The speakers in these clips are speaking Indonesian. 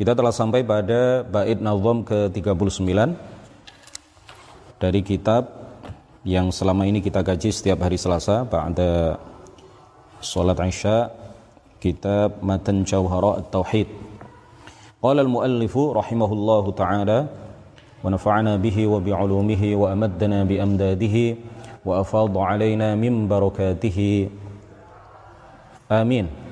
Kita telah sampai pada bait nazam ke-39 dari kitab yang selama ini kita kaji setiap hari Selasa pada salat Isya kitab Matan Jauhara At-Tauhid. Qala al-muallif rahimahullahu taala wa nafa'ana bihi wa bi'ulumihi wa amaddana bi amdadihi wa afadha alaina min barakatihi. Amin.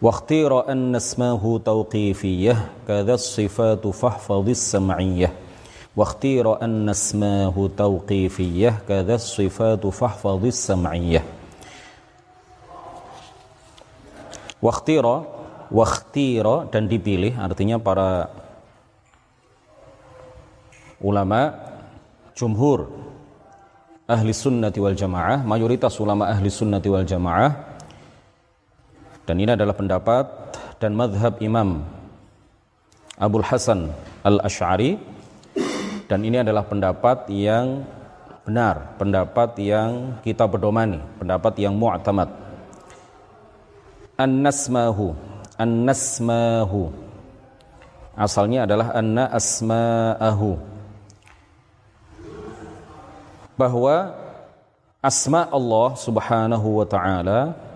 واختير أن اسمه توقيفية كذا الصفات فاحفظ السمعية واختير أن اسمه توقيفية كذا الصفات فاحفظ السمعية واختير واختير dan dipilih artinya para ulama jumhur ahli sunnati wal jamaah mayoritas ulama ahli sunnati wal jamaah dan ini adalah pendapat dan madhab Imam Abdul Hasan Al-Ash'ari dan ini adalah pendapat yang benar, pendapat yang kita berdomani, pendapat yang mu'tamad. An-nasmahu, an-nasmahu. Asalnya adalah anna asma'ahu. Bahwa asma Allah Subhanahu wa taala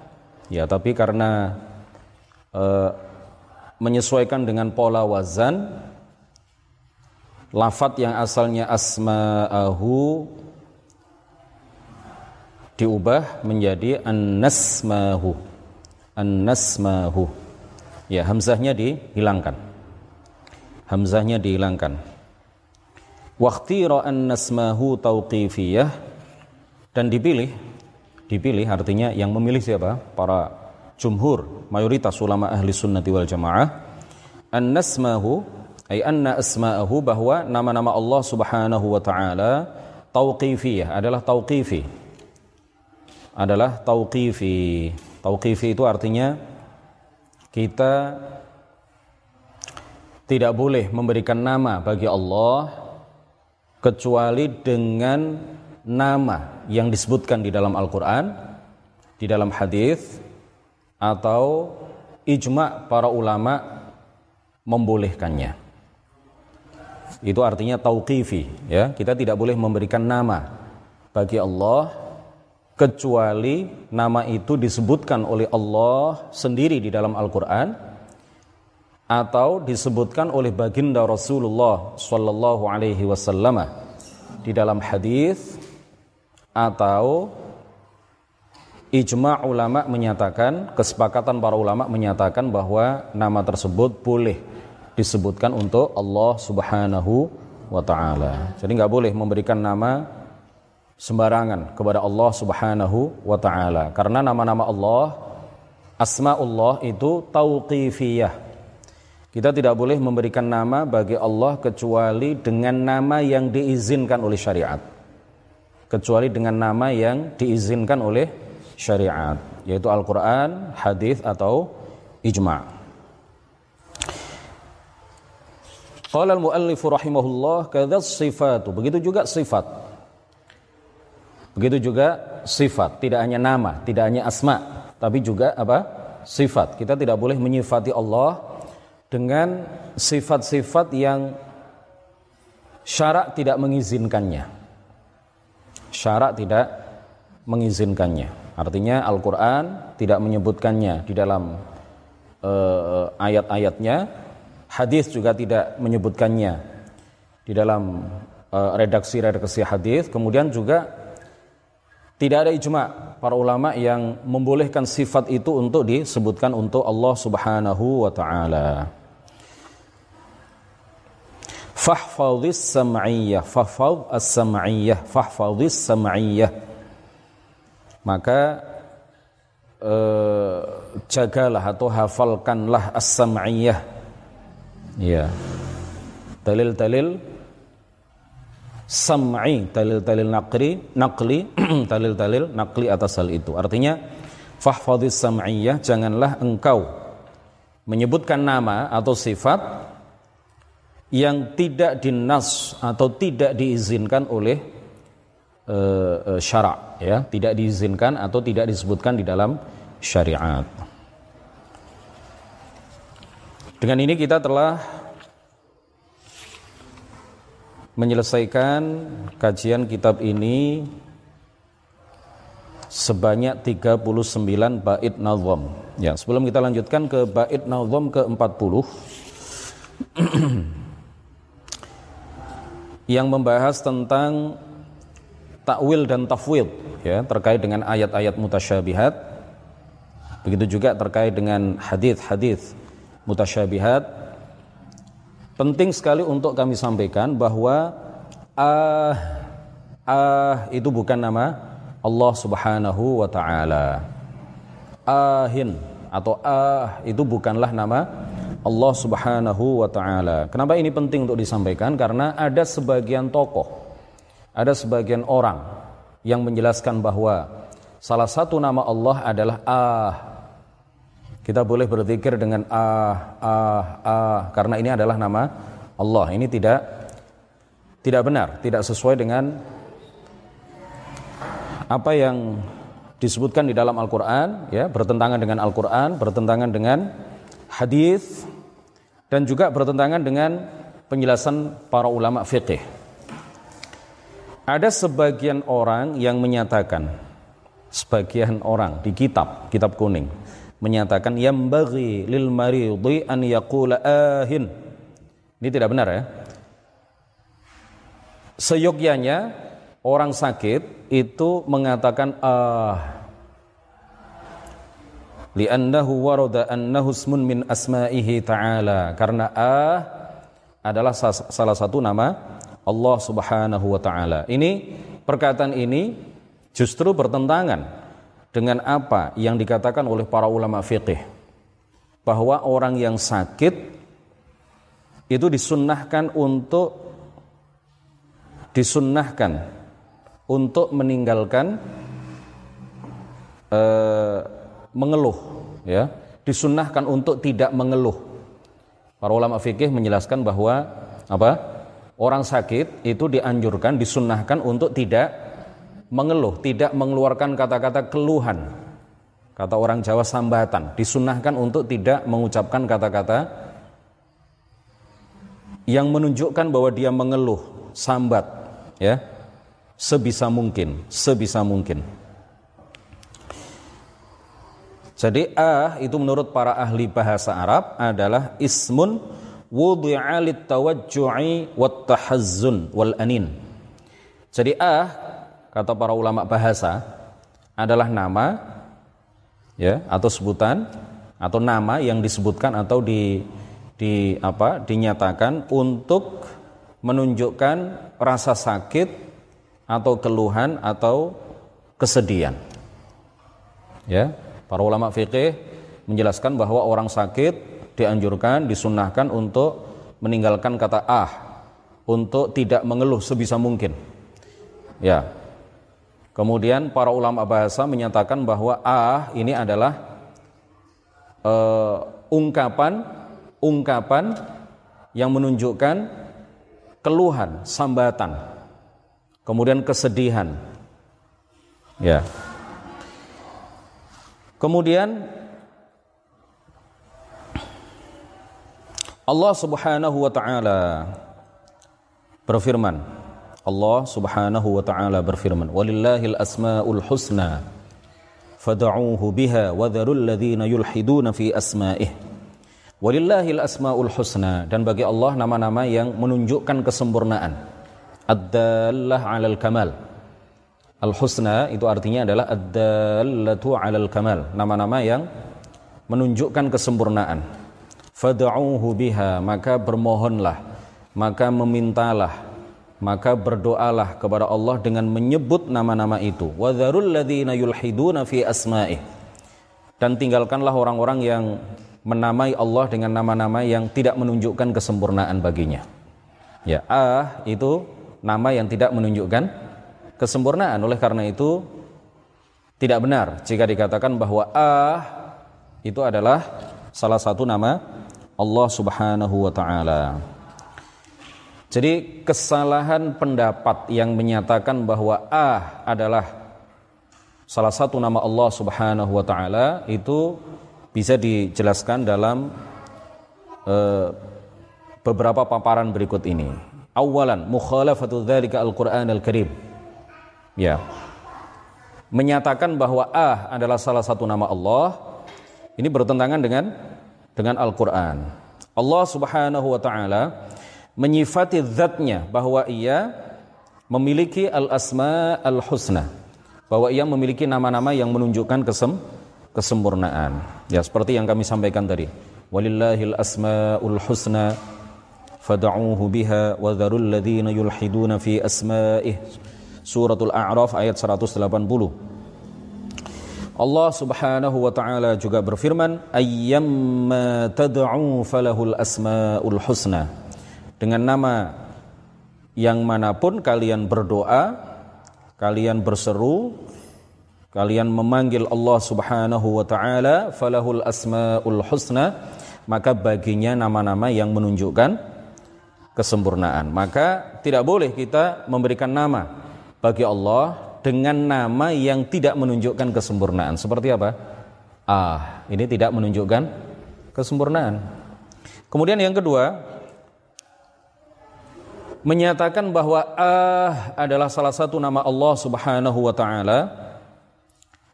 Ya, tapi karena uh, menyesuaikan dengan pola wazan lafat yang asalnya asma'ahu diubah menjadi an-nasmahu. An-nasmahu. Ya, hamzahnya dihilangkan. Hamzahnya dihilangkan. Waqtira an-nasmahu tauqifiyah dan dipilih dipilih artinya yang memilih siapa? Para jumhur, mayoritas ulama ahli sunnati wal jamaah. An-nasmahu, ay anna asma'ahu bahwa nama-nama Allah subhanahu wa ta'ala tauqifiyah, adalah tauqifi. Adalah tauqifi. Tauqifi itu artinya kita tidak boleh memberikan nama bagi Allah kecuali dengan nama yang disebutkan di dalam Al-Quran, di dalam hadis, atau ijma para ulama membolehkannya. Itu artinya tauqifi, ya. Kita tidak boleh memberikan nama bagi Allah kecuali nama itu disebutkan oleh Allah sendiri di dalam Al-Qur'an atau disebutkan oleh baginda Rasulullah sallallahu alaihi wasallam di dalam hadis atau ijma ulama menyatakan kesepakatan para ulama menyatakan bahwa nama tersebut boleh disebutkan untuk Allah Subhanahu wa taala. Jadi nggak boleh memberikan nama sembarangan kepada Allah Subhanahu wa taala karena nama-nama Allah asmaullah itu tauqifiyah. Kita tidak boleh memberikan nama bagi Allah kecuali dengan nama yang diizinkan oleh syariat kecuali dengan nama yang diizinkan oleh syariat yaitu Al-Qur'an, hadis atau ijma'. Qala al-muallif rahimahullah kadza sifatu. Begitu juga sifat. Begitu juga sifat, tidak hanya nama, tidak hanya asma, tapi juga apa? sifat. Kita tidak boleh menyifati Allah dengan sifat-sifat yang syarak tidak mengizinkannya syarat tidak mengizinkannya. Artinya Al-Quran tidak menyebutkannya di dalam uh, ayat-ayatnya, hadis juga tidak menyebutkannya di dalam uh, redaksi-redaksi hadis. Kemudian juga tidak ada ijma para ulama yang membolehkan sifat itu untuk disebutkan untuk Allah Subhanahu wa taala fahfadhis sam'iyyah fahfadh as-sam'iyyah fahfadhis sam'iyyah maka eh, jagalah atau hafalkanlah as-sam'iyyah ya. Dalil-dalil sam'i dalil-dalil naqli naqli dalil-dalil naqli atas hal itu. Artinya fahfadhis sam'iyyah janganlah engkau menyebutkan nama atau sifat yang tidak dinas atau tidak diizinkan oleh uh, uh, syarak ya tidak diizinkan atau tidak disebutkan di dalam syariat Dengan ini kita telah menyelesaikan kajian kitab ini sebanyak 39 bait nazam. Ya, sebelum kita lanjutkan ke bait nazam ke-40 yang membahas tentang takwil dan tafwid ya terkait dengan ayat-ayat mutasyabihat. Begitu juga terkait dengan hadis-hadis mutasyabihat. Penting sekali untuk kami sampaikan bahwa ah ah itu bukan nama Allah Subhanahu wa taala. Ahin atau ah itu bukanlah nama Allah Subhanahu wa taala. Kenapa ini penting untuk disampaikan? Karena ada sebagian tokoh ada sebagian orang yang menjelaskan bahwa salah satu nama Allah adalah Ah. Kita boleh berzikir dengan Ah, Ah, Ah karena ini adalah nama Allah. Ini tidak tidak benar, tidak sesuai dengan apa yang disebutkan di dalam Al-Qur'an ya, bertentangan dengan Al-Qur'an, bertentangan dengan hadis dan juga bertentangan dengan penjelasan para ulama fiqih. Ada sebagian orang yang menyatakan sebagian orang di kitab kitab kuning menyatakan yang bagi lil maridhi an yaqula ahin. Ini tidak benar ya. Seyogyanya orang sakit itu mengatakan ah li'annahu warada annahu ismun min asma'ihi ta'ala karena ah adalah salah satu nama Allah Subhanahu wa taala. Ini perkataan ini justru bertentangan dengan apa yang dikatakan oleh para ulama fikih bahwa orang yang sakit itu disunnahkan untuk disunnahkan untuk meninggalkan uh, mengeluh ya disunnahkan untuk tidak mengeluh para ulama fikih menjelaskan bahwa apa orang sakit itu dianjurkan, disunnahkan untuk tidak mengeluh, tidak mengeluarkan kata-kata keluhan. Kata orang Jawa sambatan, disunnahkan untuk tidak mengucapkan kata-kata yang menunjukkan bahwa dia mengeluh, sambat, ya. Sebisa mungkin, sebisa mungkin. Jadi ah itu menurut para ahli bahasa Arab adalah ismun wudi'a tawajju'i wat tahazzun wal anin. Jadi ah kata para ulama bahasa adalah nama ya atau sebutan atau nama yang disebutkan atau di di apa dinyatakan untuk menunjukkan rasa sakit atau keluhan atau kesedihan. Ya, para ulama fikih menjelaskan bahwa orang sakit dianjurkan, disunnahkan untuk meninggalkan kata ah, untuk tidak mengeluh sebisa mungkin. Ya. Kemudian para ulama bahasa menyatakan bahwa ah ini adalah uh, ungkapan ungkapan yang menunjukkan keluhan, sambatan, kemudian kesedihan. Ya. Kemudian Allah Subhanahu wa taala berfirman. Allah Subhanahu wa taala berfirman walillahil asmaul husna fad'uuhu biha wa dharul ladzina yulhiduna fi asma'ih. Walillahil asmaul husna dan bagi Allah nama-nama yang menunjukkan kesempurnaan. Ad-dallah 'alal kamal al-husna itu artinya adalah ad-dallatu 'alal kamal. Nama-nama yang menunjukkan kesempurnaan. Fad'uuhu biha maka bermohonlah maka memintalah maka berdoalah kepada Allah dengan menyebut nama-nama itu. Wadharul ladzina yulhiduna fi asma'ih. Dan tinggalkanlah orang-orang yang menamai Allah dengan nama-nama yang tidak menunjukkan kesempurnaan baginya. Ya ah itu nama yang tidak menunjukkan kesempurnaan oleh karena itu tidak benar jika dikatakan bahwa ah itu adalah salah satu nama Allah Subhanahu wa taala. Jadi kesalahan pendapat yang menyatakan bahwa ah adalah salah satu nama Allah Subhanahu wa taala itu bisa dijelaskan dalam uh, beberapa paparan berikut ini. Awalan, mukhalafatu dzalika al-Qur'an al-Karim. Ya. Menyatakan bahwa ah adalah salah satu nama Allah ini bertentangan dengan dengan Al-Qur'an. Allah Subhanahu wa taala menyifati zatnya bahwa ia memiliki al-asma al-husna. Bahwa ia memiliki nama-nama yang menunjukkan kesem kesempurnaan. Ya, seperti yang kami sampaikan tadi. Walillahil asmaul husna fad'uuhu biha wa dharul ladzina yulhiduna fi asma'ih. Suratul A'raf ayat 180. Allah Subhanahu wa taala juga berfirman, "Ayyamma tad'u falahul asmaul husna." Dengan nama yang mana pun kalian berdoa, kalian berseru, kalian memanggil Allah Subhanahu wa taala, falahul asmaul husna, maka baginya nama-nama yang menunjukkan kesempurnaan. Maka tidak boleh kita memberikan nama bagi Allah dengan nama yang tidak menunjukkan kesempurnaan. Seperti apa? Ah, ini tidak menunjukkan kesempurnaan. Kemudian yang kedua, menyatakan bahwa ah adalah salah satu nama Allah Subhanahu wa taala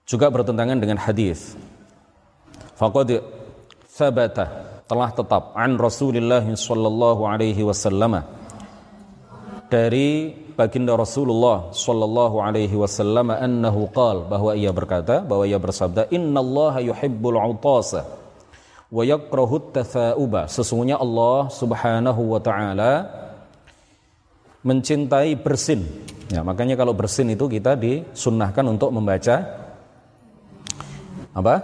juga bertentangan dengan hadis. Faqad sabata telah tetap an Rasulullah sallallahu alaihi wasallam dari baginda Rasulullah sallallahu alaihi wasallam annahu qal bahwa ia berkata bahwa ia bersabda innallaha yuhibbul utasa wa yakrahu tathauba sesungguhnya Allah Subhanahu wa taala mencintai bersin. Ya makanya kalau bersin itu kita disunnahkan untuk membaca apa?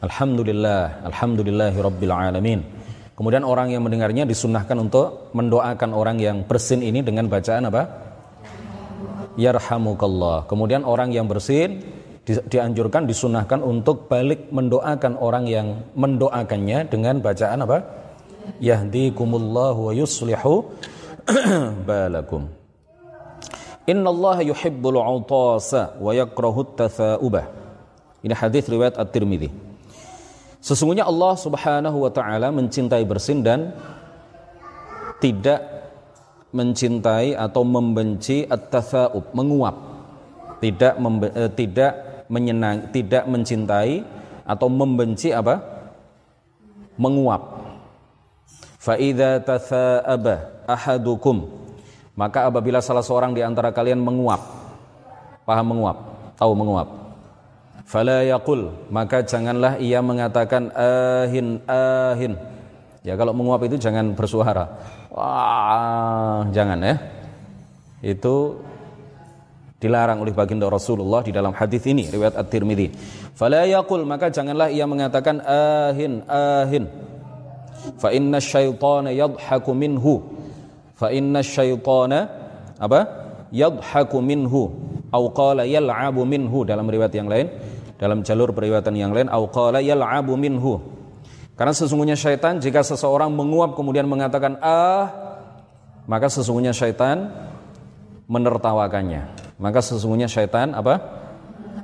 Alhamdulillah, Alhamdulillahi Alamin. Kemudian orang yang mendengarnya disunahkan untuk mendoakan orang yang bersin ini dengan bacaan apa? Yarhamukallah. Kemudian orang yang bersin di, dianjurkan disunahkan untuk balik mendoakan orang yang mendoakannya dengan bacaan apa? Yahdikumullahu wa yuslihu balakum. Innallaha yuhibbul utasa wa yakrahu tatha'ubah. Ini hadis riwayat At-Tirmidzi. Sesungguhnya Allah Subhanahu wa taala mencintai bersin dan tidak mencintai atau membenci at-tatsaub, menguap. Tidak membe, eh, tidak menyenang, tidak mencintai atau membenci apa? Menguap. Fa idza tatsaaba ahadukum maka apabila salah seorang di antara kalian menguap. Paham menguap? Tahu menguap? Fala yaqul, maka janganlah ia mengatakan ahin ahin. Ya kalau menguap itu jangan bersuara. Wah, jangan ya. Itu dilarang oleh baginda Rasulullah di dalam hadis ini riwayat At-Tirmidzi. Fala yaqul, maka janganlah ia mengatakan ahin ahin. Fa inna syaitana yadhaku minhu. Fa inna syaitana apa? Yadhaku minhu. Au qala yal'abu minhu dalam riwayat yang lain dalam jalur periwayatan yang lain au qala yal'abu minhu. Karena sesungguhnya syaitan jika seseorang menguap kemudian mengatakan ah maka sesungguhnya syaitan menertawakannya. Maka sesungguhnya syaitan apa?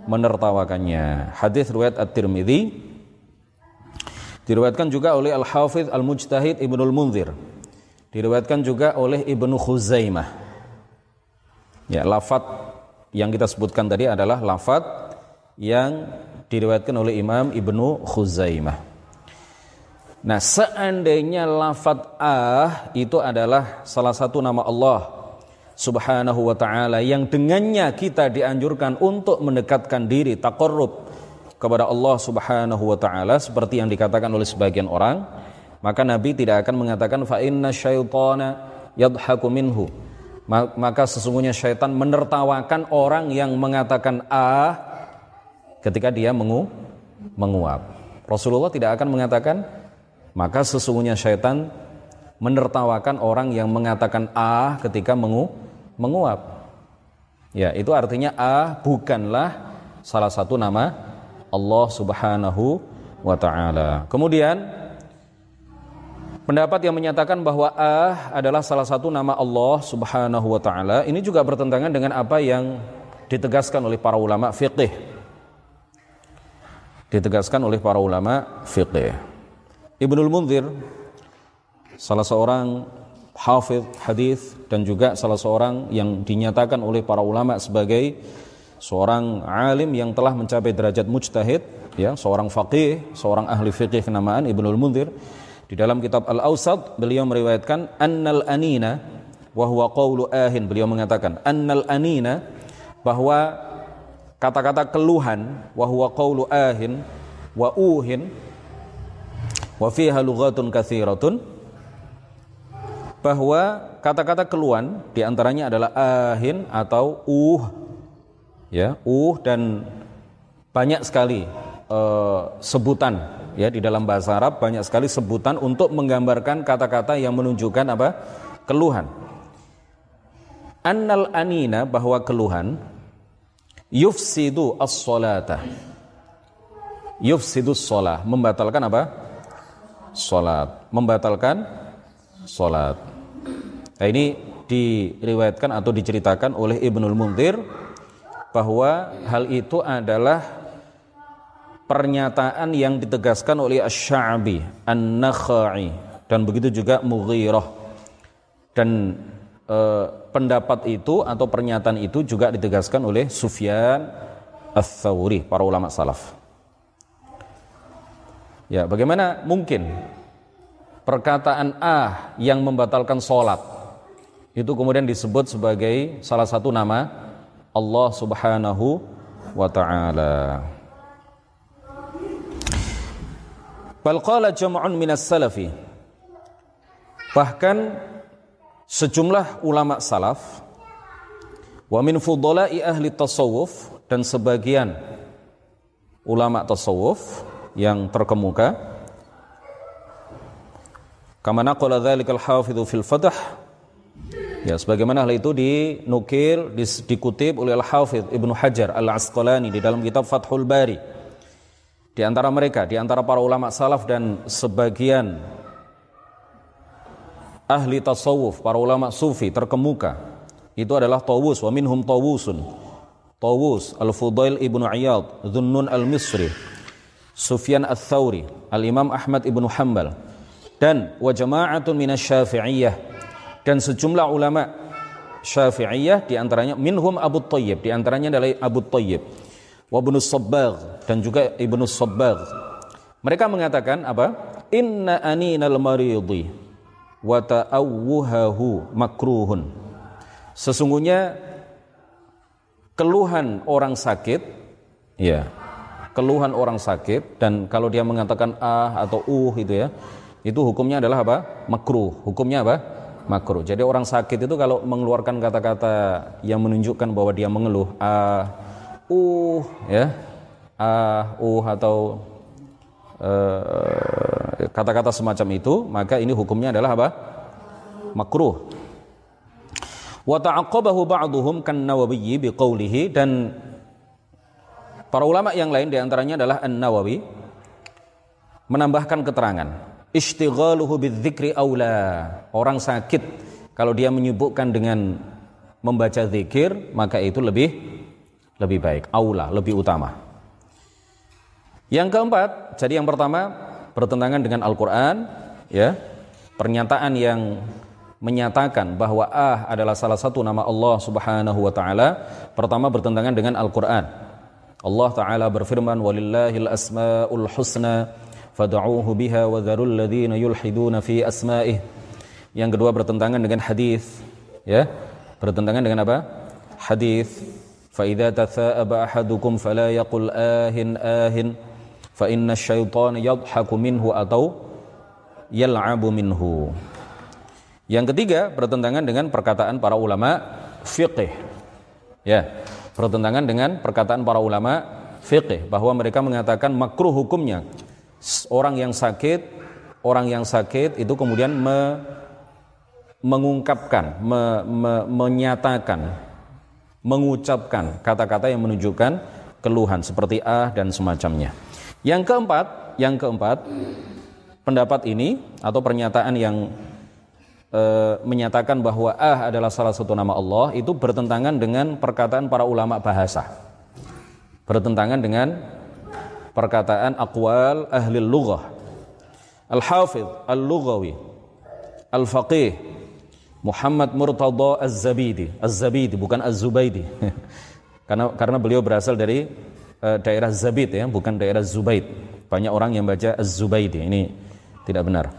Menertawakannya. Hadis riwayat at-Tirmidzi. Diriwayatkan juga oleh Al-Hafidh Al-Mujtahid Ibnul Munzir. Diriwayatkan juga oleh Ibnu Khuzaimah. Ya lafat yang kita sebutkan tadi adalah lafat yang diriwayatkan oleh Imam Ibnu Khuzaimah. Nah, seandainya lafat ah itu adalah salah satu nama Allah Subhanahu wa taala yang dengannya kita dianjurkan untuk mendekatkan diri taqarrub kepada Allah Subhanahu wa taala seperti yang dikatakan oleh sebagian orang, maka Nabi tidak akan mengatakan fa inna syaitana yadhaku minhu. Maka sesungguhnya syaitan menertawakan orang yang mengatakan ah ketika dia mengu menguap. Rasulullah tidak akan mengatakan maka sesungguhnya syaitan menertawakan orang yang mengatakan ah ketika mengu menguap. Ya, itu artinya ah bukanlah salah satu nama Allah Subhanahu wa taala. Kemudian pendapat yang menyatakan bahwa ah adalah salah satu nama Allah Subhanahu wa taala ini juga bertentangan dengan apa yang ditegaskan oleh para ulama fiqih ditegaskan oleh para ulama fiqih. Ibnul Munzir salah seorang hafidh hadis dan juga salah seorang yang dinyatakan oleh para ulama sebagai seorang alim yang telah mencapai derajat mujtahid ya seorang faqih seorang ahli fikih kenamaan Ibnul Munzir di dalam kitab Al-Awsat beliau meriwayatkan annal anina wa huwa ahin beliau mengatakan annal anina bahwa kata-kata keluhan wa huwa qawlu ahin wa uhin wa fiha lughatun katsiratun bahwa kata-kata keluhan di antaranya adalah ahin atau uh ya uh dan banyak sekali uh, sebutan ya di dalam bahasa Arab banyak sekali sebutan untuk menggambarkan kata-kata yang menunjukkan apa? Keluhan. Annal anina bahwa keluhan yufsidu as-salata. Yufsidu sholat membatalkan apa? Salat. Membatalkan salat. Nah, ini diriwayatkan atau diceritakan oleh Ibnul Munzir bahwa hal itu adalah pernyataan yang ditegaskan oleh Asy-Sya'bi, An-Nakhai dan begitu juga Mughirah. Dan e, pendapat itu atau pernyataan itu juga ditegaskan oleh Sufyan Ats-Tsauri, para ulama salaf. Ya, bagaimana mungkin perkataan ah yang membatalkan sholat itu kemudian disebut sebagai salah satu nama Allah Subhanahu wa taala. Bal qala jam'un salafi. Bahkan sejumlah ulama salaf wa min fudala'i ahli tasawuf dan sebagian ulama tasawuf yang terkemuka kama naqala hafidhu fil fath Ya, sebagaimana hal itu dinukil, dikutip oleh Al-Hafidh Ibnu Hajar Al-Asqalani di dalam kitab Fathul Bari. Di antara mereka, di antara para ulama salaf dan sebagian ahli tasawuf, para ulama sufi terkemuka, itu adalah Tawus, wa minhum Tawusun. Tawus, Al-Fudail Ibnu Iyad, Dhunnun Al-Misri, Sufyan Al-Thawri, Al-Imam Ahmad Ibnu Hanbal, dan wa jama'atun minasyafi'iyah dan sejumlah ulama Syafi'iyah di antaranya minhum Abu Tayyib. Di antaranya adalah Abu Tayyib. Wa Ibnu Sabbagh dan juga Ibnu Sabbagh. Mereka mengatakan apa? Inna aninal maridi wa ta'awuhahu makruhun. Sesungguhnya keluhan orang sakit ya keluhan orang sakit dan kalau dia mengatakan ah atau uh itu ya itu hukumnya adalah apa? Makruh. Hukumnya apa? Makruh. Jadi orang sakit itu kalau mengeluarkan kata-kata yang menunjukkan bahwa dia mengeluh ah uh ya ah uh atau kata-kata uh, semacam itu, maka ini hukumnya adalah apa? makruh. Wa ta'aqqabahu ba'dhum kan Nawawi biqaulihi dan para ulama yang lain di antaranya adalah An-Nawawi menambahkan keterangan Ishtighaluhu bidzikri aula. Orang sakit kalau dia menyibukkan dengan membaca zikir, maka itu lebih lebih baik, aula, lebih utama. Yang keempat, jadi yang pertama bertentangan dengan Al-Qur'an, ya. Pernyataan yang menyatakan bahwa ah adalah salah satu nama Allah Subhanahu wa taala, pertama bertentangan dengan Al-Qur'an. Allah taala berfirman walillahil asmaul husna fad'uuhu biha wa dharul ladzina yulhiduna fi asma'ih. Yang kedua bertentangan dengan hadis, ya. Bertentangan dengan apa? Hadis. Idza tatha'aba ahadukum fala yaqul ahin ahin fa inna asyaitana yadhaku minhu atau yal'abu minhu. Yang ketiga bertentangan dengan perkataan para ulama fiqih. Ya, bertentangan dengan perkataan para ulama fiqih bahwa mereka mengatakan makruh hukumnya orang yang sakit, orang yang sakit itu kemudian me, mengungkapkan, me, me, menyatakan, mengucapkan kata-kata yang menunjukkan keluhan seperti ah dan semacamnya. Yang keempat, yang keempat, pendapat ini atau pernyataan yang e, menyatakan bahwa ah adalah salah satu nama Allah itu bertentangan dengan perkataan para ulama bahasa. Bertentangan dengan perkataan aqwal ahli lughah. Al-Hafidh Al-Lughawi Al-Faqih Muhammad Murtada Az-Zabidi. Az-Zabidi bukan Az-Zubaidi. karena karena beliau berasal dari uh, daerah Zabid ya, bukan daerah Zubaid. Banyak orang yang baca Az-Zubaidi. Ini tidak benar.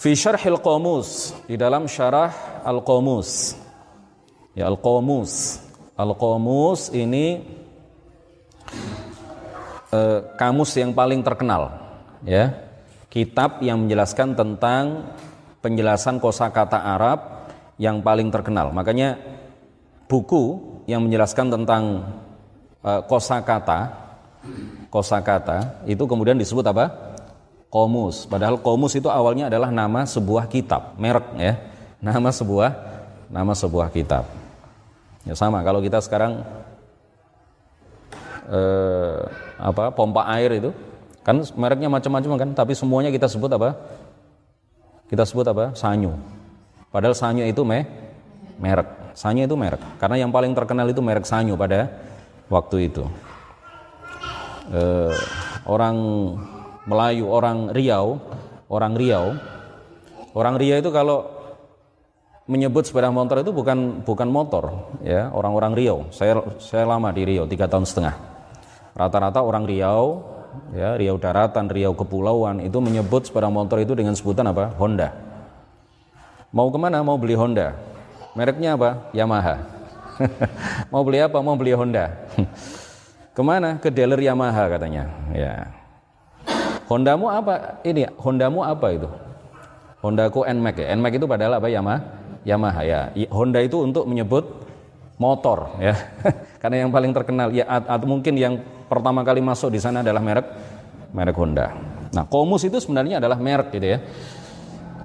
Fi syarhil qamus di dalam syarah al-qamus. Ya al-qamus. Al-qamus ini uh, kamus yang paling terkenal ya. Kitab yang menjelaskan tentang penjelasan kosakata Arab yang paling terkenal. Makanya buku yang menjelaskan tentang uh, kosakata kosakata itu kemudian disebut apa? Komus. Padahal komus itu awalnya adalah nama sebuah kitab, merek ya. Nama sebuah nama sebuah kitab. Ya sama kalau kita sekarang eh, apa pompa air itu kan mereknya macam-macam kan, tapi semuanya kita sebut apa? kita sebut apa? Sanyo. Padahal Sanyo itu me merek. Sanyo itu merek. Karena yang paling terkenal itu merek Sanyo pada waktu itu. E, orang Melayu, orang Riau, orang Riau, orang Riau itu kalau menyebut sepeda motor itu bukan bukan motor, ya orang-orang Riau. Saya saya lama di Riau tiga tahun setengah. Rata-rata orang Riau ya Riau Daratan, Riau Kepulauan itu menyebut sepeda motor itu dengan sebutan apa? Honda. Mau ke mana? Mau beli Honda. Mereknya apa? Yamaha. Mau beli apa? Mau beli Honda. Ke mana? Ke dealer Yamaha katanya. Ya. Hondamu apa? Ini Hondamu apa itu? Hondaku Nmax ya. Nmax itu padahal apa Yamaha? Yamaha ya. Honda itu untuk menyebut motor ya. Karena yang paling terkenal ya atau mungkin yang pertama kali masuk di sana adalah merek merek Honda. Nah, Komus itu sebenarnya adalah merek gitu ya.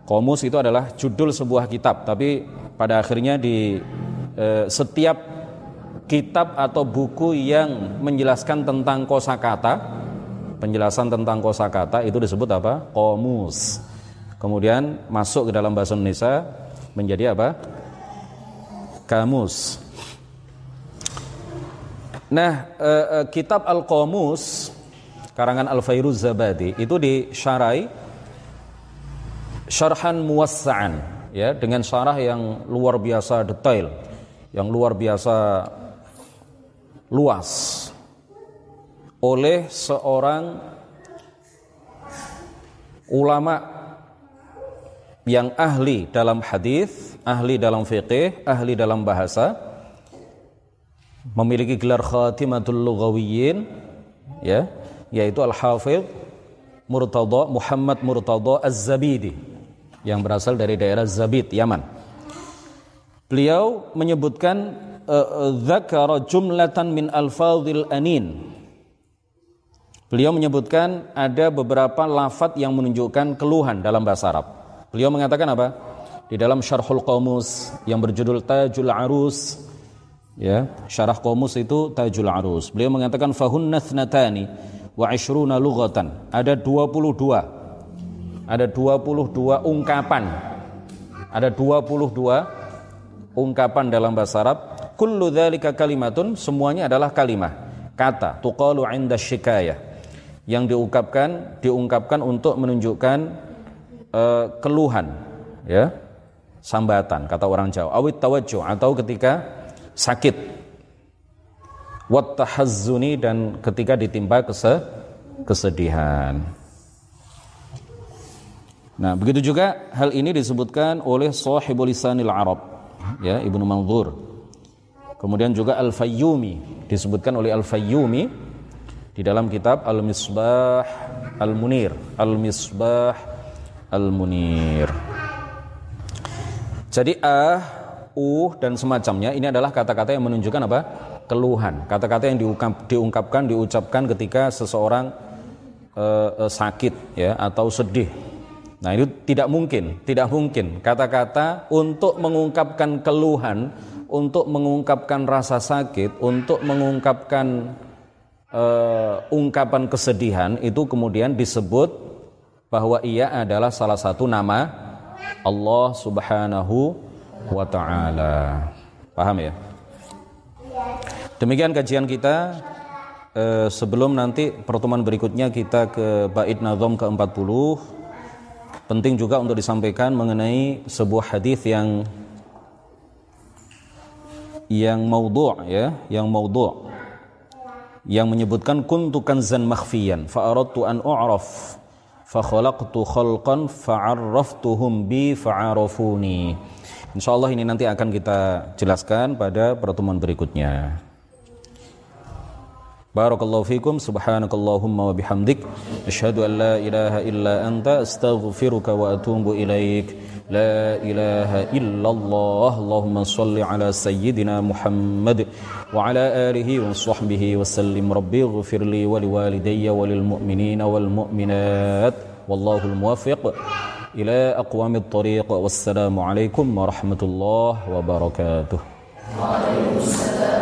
Komus itu adalah judul sebuah kitab, tapi pada akhirnya di setiap kitab atau buku yang menjelaskan tentang kosakata, penjelasan tentang kosakata itu disebut apa? Komus. Kemudian masuk ke dalam bahasa Indonesia menjadi apa? Kamus. Nah, eh, eh, kitab Al-Qamus karangan Al-Fairuz Zabadi itu disyarai syarhan muwassa'an ya dengan syarah yang luar biasa detail, yang luar biasa luas oleh seorang ulama yang ahli dalam hadis, ahli dalam fikih, ahli dalam bahasa memiliki gelar khatimatul lughawiyyin ya yaitu al-hafidh Murtada Muhammad Murtada Az-Zabidi yang berasal dari daerah Zabid Yaman. Beliau menyebutkan uh, dzakara jumlatan min alfadhil anin. Beliau menyebutkan ada beberapa lafat yang menunjukkan keluhan dalam bahasa Arab. Beliau mengatakan apa? Di dalam Syarhul Qamus yang berjudul Tajul Arus ya syarah komus itu tajul arus beliau mengatakan fahunna thnatani wa ishruna lughatan ada 22 ada 22 ungkapan ada 22 ungkapan dalam bahasa Arab kullu dzalika kalimatun semuanya adalah kalimah. Kata tuqalu 'inda syikayah yang diungkapkan diungkapkan untuk menunjukkan uh, keluhan ya sambatan kata orang Jawa. Awit tawajjuh atau ketika sakit. Wat tahazzuni dan ketika ditimpa kese kesedihan. Nah, begitu juga hal ini disebutkan oleh Sahibul Lisanil Arab, ya, Ibnu Manzur. Kemudian juga Al-Fayyumi disebutkan oleh Al-Fayyumi di dalam kitab Al-Misbah Al-Munir, Al-Misbah Al-Munir. Jadi ah uh dan semacamnya ini adalah kata-kata yang menunjukkan apa? keluhan. Kata-kata yang diungkap, diungkapkan, diucapkan ketika seseorang uh, uh, sakit ya atau sedih. Nah, itu tidak mungkin, tidak mungkin kata-kata untuk mengungkapkan keluhan, untuk mengungkapkan rasa sakit, untuk mengungkapkan uh, ungkapan kesedihan itu kemudian disebut bahwa ia adalah salah satu nama Allah Subhanahu wa taala. Paham ya? Demikian kajian kita eh, sebelum nanti pertemuan berikutnya kita ke bait nazam ke-40 penting juga untuk disampaikan mengenai sebuah hadis yang yang maudhu' ya, yang maudhu' yang menyebutkan kuntu kanzan makhfiyan fa aradtu an u'raf fa khalaqtu khalqan fa'arraftuhum bi fa'arafuni. Insyaallah ini nanti akan kita jelaskan pada pertemuan berikutnya. بارك الله فيكم سبحانك اللهم وبحمدك أشهد أن لا إله إلا أنت أستغفرك وأتوب إليك. لا إله إلا الله اللهم صل على سيدنا محمد وعلى آله وصحبه وسلم. ربي اغفر لي ولوالدي وللمؤمنين والمؤمنات والله الموفق. إلى أقوام الطريق والسلام عليكم ورحمة الله وبركاته. وعليكم السلام.